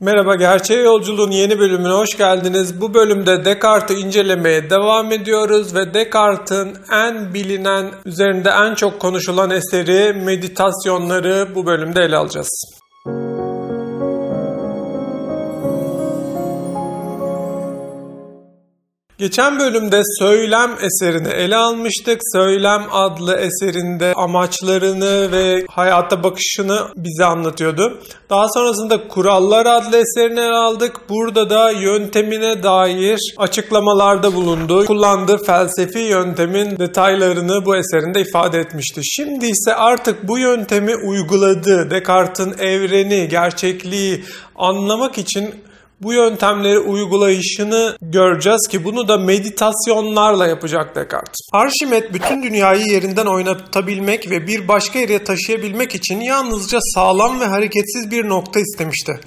Merhaba, Gerçeğe Yolculuğun yeni bölümüne hoş geldiniz. Bu bölümde Descartes'i incelemeye devam ediyoruz ve Descartes'in en bilinen, üzerinde en çok konuşulan eseri Meditasyonları bu bölümde ele alacağız. Geçen bölümde Söylem eserini ele almıştık. Söylem adlı eserinde amaçlarını ve hayata bakışını bize anlatıyordu. Daha sonrasında Kurallar adlı eserini ele aldık. Burada da yöntemine dair açıklamalarda bulundu. Kullandığı felsefi yöntemin detaylarını bu eserinde ifade etmişti. Şimdi ise artık bu yöntemi uyguladığı Descartes'in evreni, gerçekliği anlamak için bu yöntemleri uygulayışını göreceğiz ki bunu da meditasyonlarla yapacak Descartes. Arşimet bütün dünyayı yerinden oynatabilmek ve bir başka yere taşıyabilmek için yalnızca sağlam ve hareketsiz bir nokta istemişti.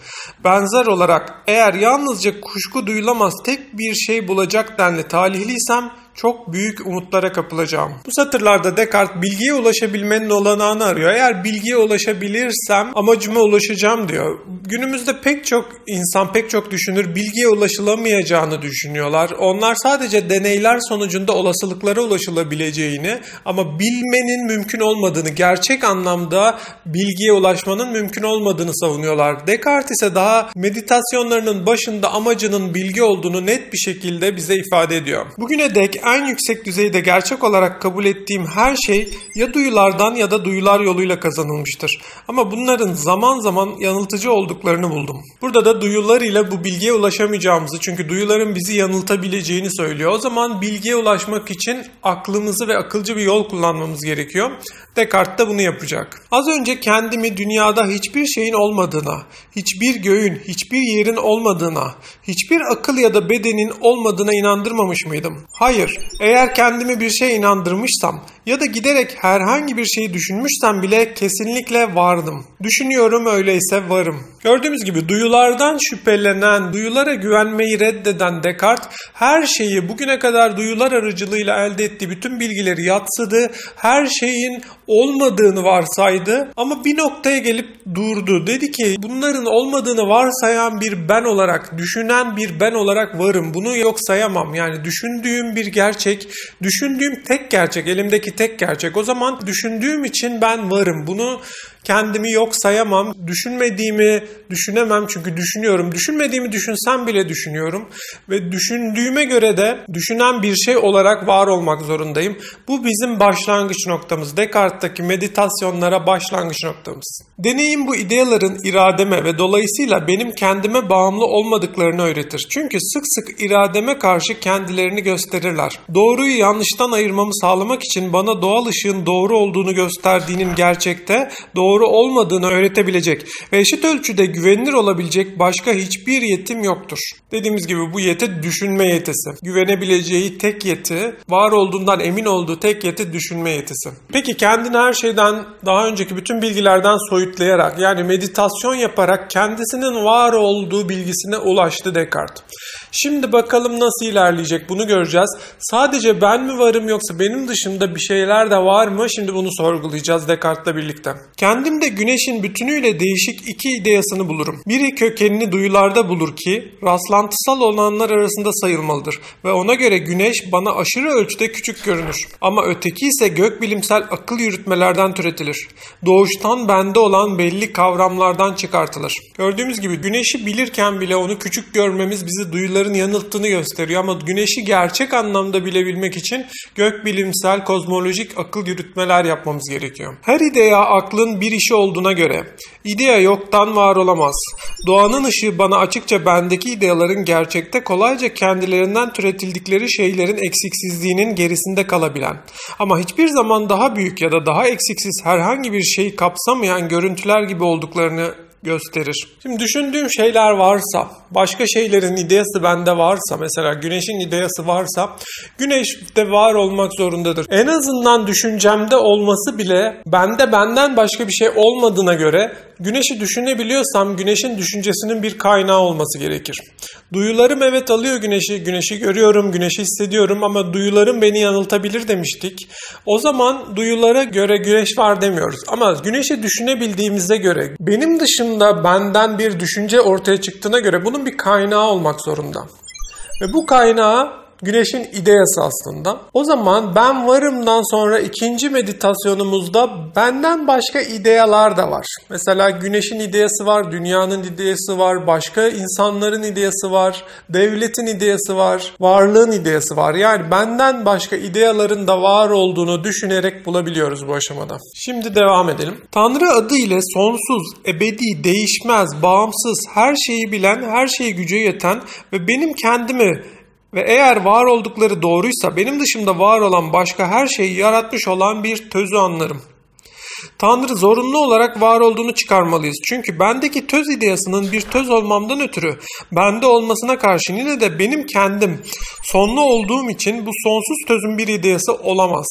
Benzer olarak eğer yalnızca kuşku duyulamaz tek bir şey bulacak denli talihliysem çok büyük umutlara kapılacağım. Bu satırlarda Descartes bilgiye ulaşabilmenin olanağını arıyor. Eğer bilgiye ulaşabilirsem amacıma ulaşacağım diyor. Günümüzde pek çok insan, pek çok düşünür bilgiye ulaşılamayacağını düşünüyorlar. Onlar sadece deneyler sonucunda olasılıklara ulaşılabileceğini ama bilmenin mümkün olmadığını, gerçek anlamda bilgiye ulaşmanın mümkün olmadığını savunuyorlar. Descartes ise daha meditasyonlarının başında amacının bilgi olduğunu net bir şekilde bize ifade ediyor. Bugüne dek en yüksek düzeyde gerçek olarak kabul ettiğim her şey ya duyulardan ya da duyular yoluyla kazanılmıştır. Ama bunların zaman zaman yanıltıcı olduklarını buldum. Burada da duyular ile bu bilgiye ulaşamayacağımızı çünkü duyuların bizi yanıltabileceğini söylüyor. O zaman bilgiye ulaşmak için aklımızı ve akılcı bir yol kullanmamız gerekiyor. Descartes de bunu yapacak. Az önce kendimi dünyada hiçbir şeyin olmadığına, hiçbir göğün, hiçbir yerin olmadığına, hiçbir akıl ya da bedenin olmadığına inandırmamış mıydım? Hayır. Eğer kendimi bir şeye inandırmışsam ya da giderek herhangi bir şeyi düşünmüşsem bile kesinlikle vardım. Düşünüyorum öyleyse varım. Gördüğümüz gibi duyulardan şüphelenen, duyulara güvenmeyi reddeden Descartes her şeyi bugüne kadar duyular aracılığıyla elde ettiği bütün bilgileri yatsıdı. Her şeyin olmadığını varsaydı ama bir noktaya gelip durdu. Dedi ki bunların olmadığını varsayan bir ben olarak, düşünen bir ben olarak varım. Bunu yok sayamam. Yani düşündüğüm bir gerçek, düşündüğüm tek gerçek, elimdeki tek gerçek. O zaman düşündüğüm için ben varım. Bunu kendimi yok sayamam. Düşünmediğimi düşünemem çünkü düşünüyorum. Düşünmediğimi düşünsem bile düşünüyorum. Ve düşündüğüme göre de düşünen bir şey olarak var olmak zorundayım. Bu bizim başlangıç noktamız. Descartes'taki meditasyonlara başlangıç noktamız. Deneyim bu ideaların irademe ve dolayısıyla benim kendime bağımlı olmadıklarını öğretir. Çünkü sık sık irademe karşı kendilerini gösterirler. Doğruyu yanlıştan ayırmamı sağlamak için bana doğal ışığın doğru olduğunu gösterdiğinin gerçekte doğru olmadığını öğretebilecek ve eşit ölçüde güvenilir olabilecek başka hiçbir yetim yoktur. Dediğimiz gibi bu yeti düşünme yetisi. Güvenebileceği tek yeti, var olduğundan emin olduğu tek yeti düşünme yetisi. Peki kendini her şeyden daha önceki bütün bilgilerden soyutlayarak yani meditasyon yaparak kendisinin var olduğu bilgisine ulaştı Descartes. Şimdi bakalım nasıl ilerleyecek bunu göreceğiz. Sadece ben mi varım yoksa benim dışımda bir şeyler de var mı? Şimdi bunu sorgulayacağız Descartes'la birlikte. Kendimde güneşin bütünüyle değişik iki ideyasını bulurum. Biri kökenini duyularda bulur ki rastlantısal olanlar arasında sayılmalıdır ve ona göre güneş bana aşırı ölçüde küçük görünür. Ama öteki ise gökbilimsel akıl yürütmelerden türetilir. Doğuştan bende olan belli kavramlardan çıkartılır. Gördüğümüz gibi güneşi bilirken bile onu küçük görmemiz bizi duyuların yanılttığını gösteriyor ama güneşi gerçek anlamda bilebilmek için gökbilimsel kozmolojik akıl yürütmeler yapmamız gerekiyor. Her idea aklın bir işi olduğuna göre idea yoktan var olamaz. Doğanın ışığı bana açıkça bendeki ideaların gerçekte kolayca kendilerinden türetildikleri şeylerin eksiksizliğinin gerisinde kalabilen ama hiçbir zaman daha büyük ya da daha eksiksiz herhangi bir şeyi kapsamayan görüntüler gibi olduklarını gösterir. Şimdi düşündüğüm şeyler varsa, başka şeylerin ideyası bende varsa, mesela güneşin ideyası varsa, güneş de var olmak zorundadır. En azından düşüncemde olması bile bende benden başka bir şey olmadığına göre Güneşi düşünebiliyorsam güneşin düşüncesinin bir kaynağı olması gerekir. Duyularım evet alıyor güneşi, güneşi görüyorum, güneşi hissediyorum ama duyularım beni yanıltabilir demiştik. O zaman duyulara göre güneş var demiyoruz. Ama güneşi düşünebildiğimize göre, benim dışında benden bir düşünce ortaya çıktığına göre bunun bir kaynağı olmak zorunda. Ve bu kaynağı güneşin ideyası aslında. O zaman ben varımdan sonra ikinci meditasyonumuzda benden başka ideyalar da var. Mesela güneşin ideyası var, dünyanın ideyası var, başka insanların ideyası var, devletin ideyası var, varlığın ideyası var. Yani benden başka ideyaların da var olduğunu düşünerek bulabiliyoruz bu aşamada. Şimdi devam edelim. Tanrı adı ile sonsuz, ebedi, değişmez, bağımsız, her şeyi bilen, her şeyi güce yeten ve benim kendimi ve eğer var oldukları doğruysa benim dışımda var olan başka her şeyi yaratmış olan bir tözü anlarım. Tanrı zorunlu olarak var olduğunu çıkarmalıyız. Çünkü bendeki töz ideyasının bir töz olmamdan ötürü bende olmasına karşın yine de benim kendim sonlu olduğum için bu sonsuz tözün bir ideyası olamaz.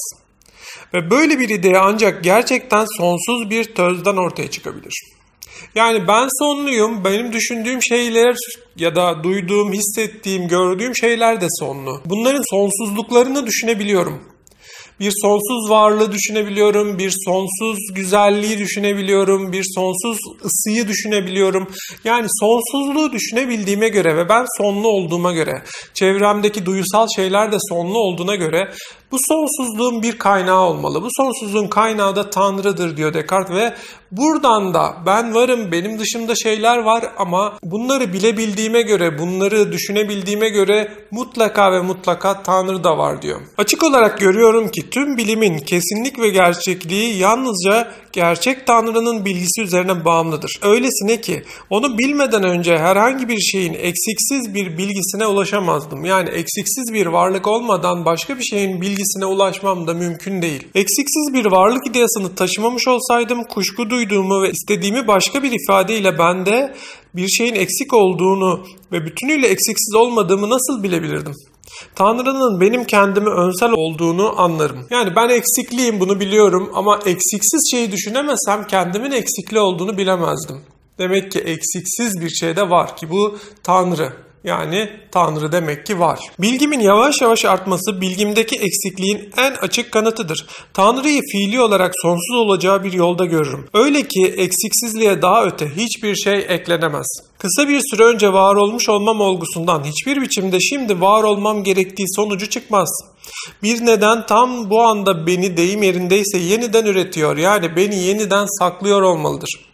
Ve böyle bir ideya ancak gerçekten sonsuz bir tözden ortaya çıkabilir. Yani ben sonluyum. Benim düşündüğüm şeyler ya da duyduğum, hissettiğim, gördüğüm şeyler de sonlu. Bunların sonsuzluklarını düşünebiliyorum. Bir sonsuz varlığı düşünebiliyorum, bir sonsuz güzelliği düşünebiliyorum, bir sonsuz ısıyı düşünebiliyorum. Yani sonsuzluğu düşünebildiğime göre ve ben sonlu olduğuma göre, çevremdeki duysal şeyler de sonlu olduğuna göre bu sonsuzluğun bir kaynağı olmalı. Bu sonsuzluğun kaynağı da Tanrı'dır diyor Descartes ve buradan da ben varım, benim dışımda şeyler var ama bunları bilebildiğime göre, bunları düşünebildiğime göre mutlaka ve mutlaka Tanrı da var diyor. Açık olarak görüyorum ki tüm bilimin kesinlik ve gerçekliği yalnızca gerçek Tanrı'nın bilgisi üzerine bağımlıdır. Öylesine ki onu bilmeden önce herhangi bir şeyin eksiksiz bir bilgisine ulaşamazdım. Yani eksiksiz bir varlık olmadan başka bir şeyin bilgisine ulaşmam da mümkün değil. Eksiksiz bir varlık ideyasını taşımamış olsaydım kuşku duyduğumu ve istediğimi başka bir ifadeyle bende bir şeyin eksik olduğunu ve bütünüyle eksiksiz olmadığımı nasıl bilebilirdim? Tanrı'nın benim kendimi önsel olduğunu anlarım. Yani ben eksikliyim bunu biliyorum ama eksiksiz şeyi düşünemesem kendimin eksikli olduğunu bilemezdim. Demek ki eksiksiz bir şey de var ki bu Tanrı. Yani Tanrı demek ki var. Bilgimin yavaş yavaş artması bilgimdeki eksikliğin en açık kanıtıdır. Tanrı'yı fiili olarak sonsuz olacağı bir yolda görürüm. Öyle ki eksiksizliğe daha öte hiçbir şey eklenemez. Kısa bir süre önce var olmuş olmam olgusundan hiçbir biçimde şimdi var olmam gerektiği sonucu çıkmaz. Bir neden tam bu anda beni deyim yerindeyse yeniden üretiyor yani beni yeniden saklıyor olmalıdır.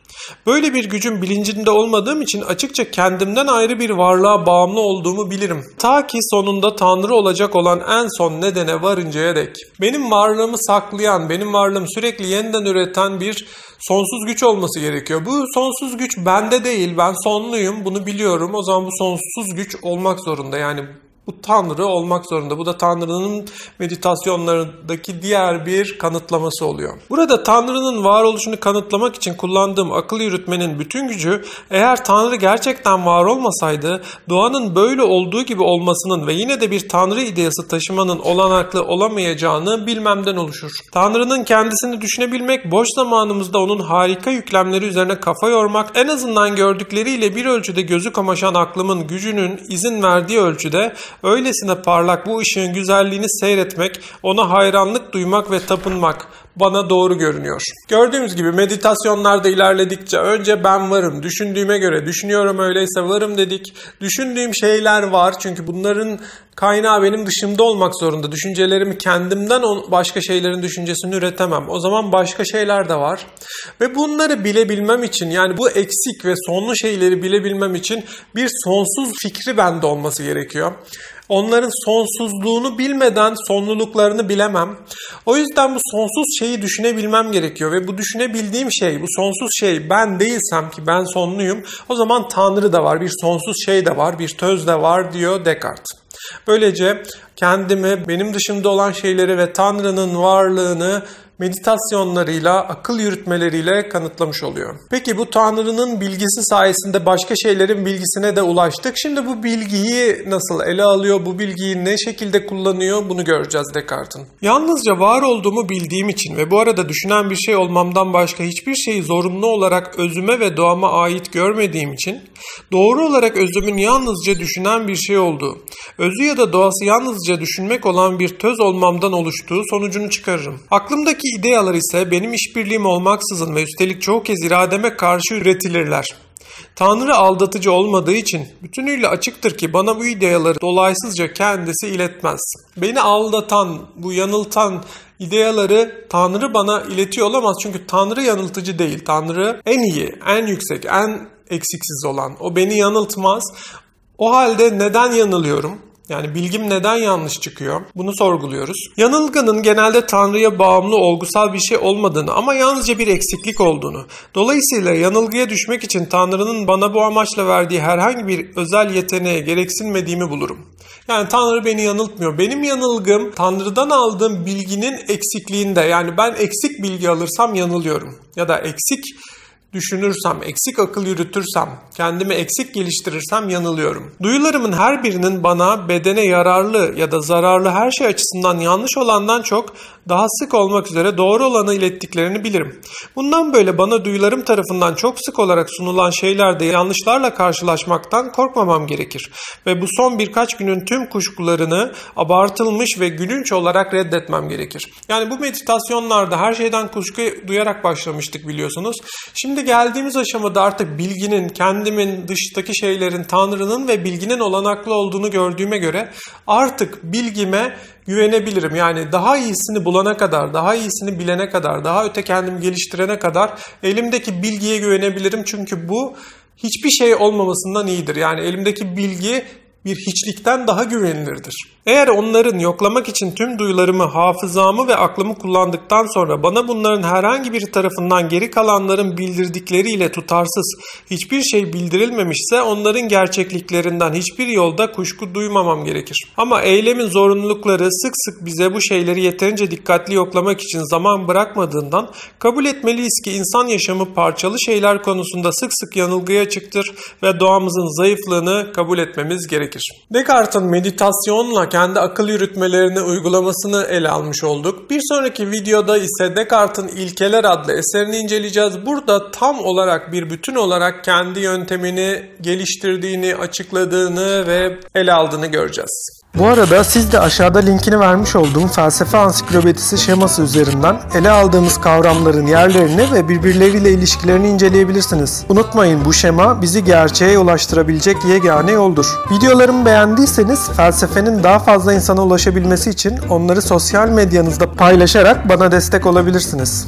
Böyle bir gücün bilincinde olmadığım için açıkça kendimden ayrı bir varlığa bağımlı olduğumu bilirim. Ta ki sonunda Tanrı olacak olan en son nedene varıncaya dek. Benim varlığımı saklayan, benim varlığım sürekli yeniden üreten bir sonsuz güç olması gerekiyor. Bu sonsuz güç bende değil, ben sonluyum, bunu biliyorum. O zaman bu sonsuz güç olmak zorunda. Yani bu Tanrı olmak zorunda. Bu da Tanrı'nın meditasyonlarındaki diğer bir kanıtlaması oluyor. Burada Tanrı'nın varoluşunu kanıtlamak için kullandığım akıl yürütmenin bütün gücü eğer Tanrı gerçekten var olmasaydı doğanın böyle olduğu gibi olmasının ve yine de bir Tanrı ideyası taşımanın olanaklı olamayacağını bilmemden oluşur. Tanrı'nın kendisini düşünebilmek, boş zamanımızda onun harika yüklemleri üzerine kafa yormak, en azından gördükleriyle bir ölçüde gözü kamaşan aklımın gücünün izin verdiği ölçüde Öylesine parlak bu ışığın güzelliğini seyretmek, ona hayranlık duymak ve tapınmak bana doğru görünüyor. Gördüğümüz gibi meditasyonlarda ilerledikçe önce ben varım, düşündüğüme göre düşünüyorum öyleyse varım dedik. Düşündüğüm şeyler var çünkü bunların kaynağı benim dışımda olmak zorunda. Düşüncelerimi kendimden başka şeylerin düşüncesini üretemem. O zaman başka şeyler de var. Ve bunları bilebilmem için yani bu eksik ve sonlu şeyleri bilebilmem için bir sonsuz fikri bende olması gerekiyor. Onların sonsuzluğunu bilmeden sonluluklarını bilemem. O yüzden bu sonsuz şeyi düşünebilmem gerekiyor ve bu düşünebildiğim şey, bu sonsuz şey ben değilsem ki ben sonluyum. O zaman Tanrı da var, bir sonsuz şey de var, bir töz de var diyor Descartes. Böylece kendimi, benim dışımda olan şeyleri ve Tanrı'nın varlığını meditasyonlarıyla, akıl yürütmeleriyle kanıtlamış oluyor. Peki bu Tanrı'nın bilgisi sayesinde başka şeylerin bilgisine de ulaştık. Şimdi bu bilgiyi nasıl ele alıyor, bu bilgiyi ne şekilde kullanıyor bunu göreceğiz Descartes'in. Yalnızca var olduğumu bildiğim için ve bu arada düşünen bir şey olmamdan başka hiçbir şeyi zorunlu olarak özüme ve doğama ait görmediğim için doğru olarak özümün yalnızca düşünen bir şey olduğu, özü ya da doğası yalnızca düşünmek olan bir töz olmamdan oluştuğu sonucunu çıkarırım. Aklımdaki ideyalar ise benim işbirliğim olmaksızın ve üstelik çoğu kez irademe karşı üretilirler. Tanrı aldatıcı olmadığı için bütünüyle açıktır ki bana bu ideyaları dolaysızca kendisi iletmez. Beni aldatan, bu yanıltan ideyaları Tanrı bana iletiyor olamaz. Çünkü Tanrı yanıltıcı değil. Tanrı en iyi, en yüksek, en eksiksiz olan. O beni yanıltmaz. O halde neden yanılıyorum? Yani bilgim neden yanlış çıkıyor? Bunu sorguluyoruz. Yanılgının genelde Tanrı'ya bağımlı olgusal bir şey olmadığını ama yalnızca bir eksiklik olduğunu. Dolayısıyla yanılgıya düşmek için Tanrı'nın bana bu amaçla verdiği herhangi bir özel yeteneğe gereksinmediğimi bulurum. Yani Tanrı beni yanıltmıyor. Benim yanılgım Tanrı'dan aldığım bilginin eksikliğinde. Yani ben eksik bilgi alırsam yanılıyorum. Ya da eksik düşünürsem, eksik akıl yürütürsem, kendimi eksik geliştirirsem yanılıyorum. Duyularımın her birinin bana bedene yararlı ya da zararlı her şey açısından yanlış olandan çok daha sık olmak üzere doğru olanı ilettiklerini bilirim. Bundan böyle bana duyularım tarafından çok sık olarak sunulan şeylerde yanlışlarla karşılaşmaktan korkmamam gerekir. Ve bu son birkaç günün tüm kuşkularını abartılmış ve gülünç olarak reddetmem gerekir. Yani bu meditasyonlarda her şeyden kuşku duyarak başlamıştık biliyorsunuz. Şimdi geldiğimiz aşamada artık bilginin, kendimin, dıştaki şeylerin, Tanrı'nın ve bilginin olanaklı olduğunu gördüğüme göre artık bilgime güvenebilirim. Yani daha iyisini bulana kadar, daha iyisini bilene kadar, daha öte kendimi geliştirene kadar elimdeki bilgiye güvenebilirim. Çünkü bu hiçbir şey olmamasından iyidir. Yani elimdeki bilgi bir hiçlikten daha güvenilirdir. Eğer onların yoklamak için tüm duyularımı, hafızamı ve aklımı kullandıktan sonra bana bunların herhangi bir tarafından geri kalanların bildirdikleriyle tutarsız hiçbir şey bildirilmemişse onların gerçekliklerinden hiçbir yolda kuşku duymamam gerekir. Ama eylemin zorunlulukları sık sık bize bu şeyleri yeterince dikkatli yoklamak için zaman bırakmadığından kabul etmeliyiz ki insan yaşamı parçalı şeyler konusunda sık sık yanılgıya açıktır ve doğamızın zayıflığını kabul etmemiz gerekir. Descartes'in meditasyonla kendi akıl yürütmelerini uygulamasını ele almış olduk. Bir sonraki videoda ise Descartes'in İlkeler adlı eserini inceleyeceğiz. Burada tam olarak bir bütün olarak kendi yöntemini geliştirdiğini, açıkladığını ve ele aldığını göreceğiz. Bu arada siz de aşağıda linkini vermiş olduğum felsefe ansiklopedisi şeması üzerinden ele aldığımız kavramların yerlerini ve birbirleriyle ilişkilerini inceleyebilirsiniz. Unutmayın bu şema bizi gerçeğe ulaştırabilecek yegane yoldur. Videolarımı beğendiyseniz felsefenin daha fazla insana ulaşabilmesi için onları sosyal medyanızda paylaşarak bana destek olabilirsiniz.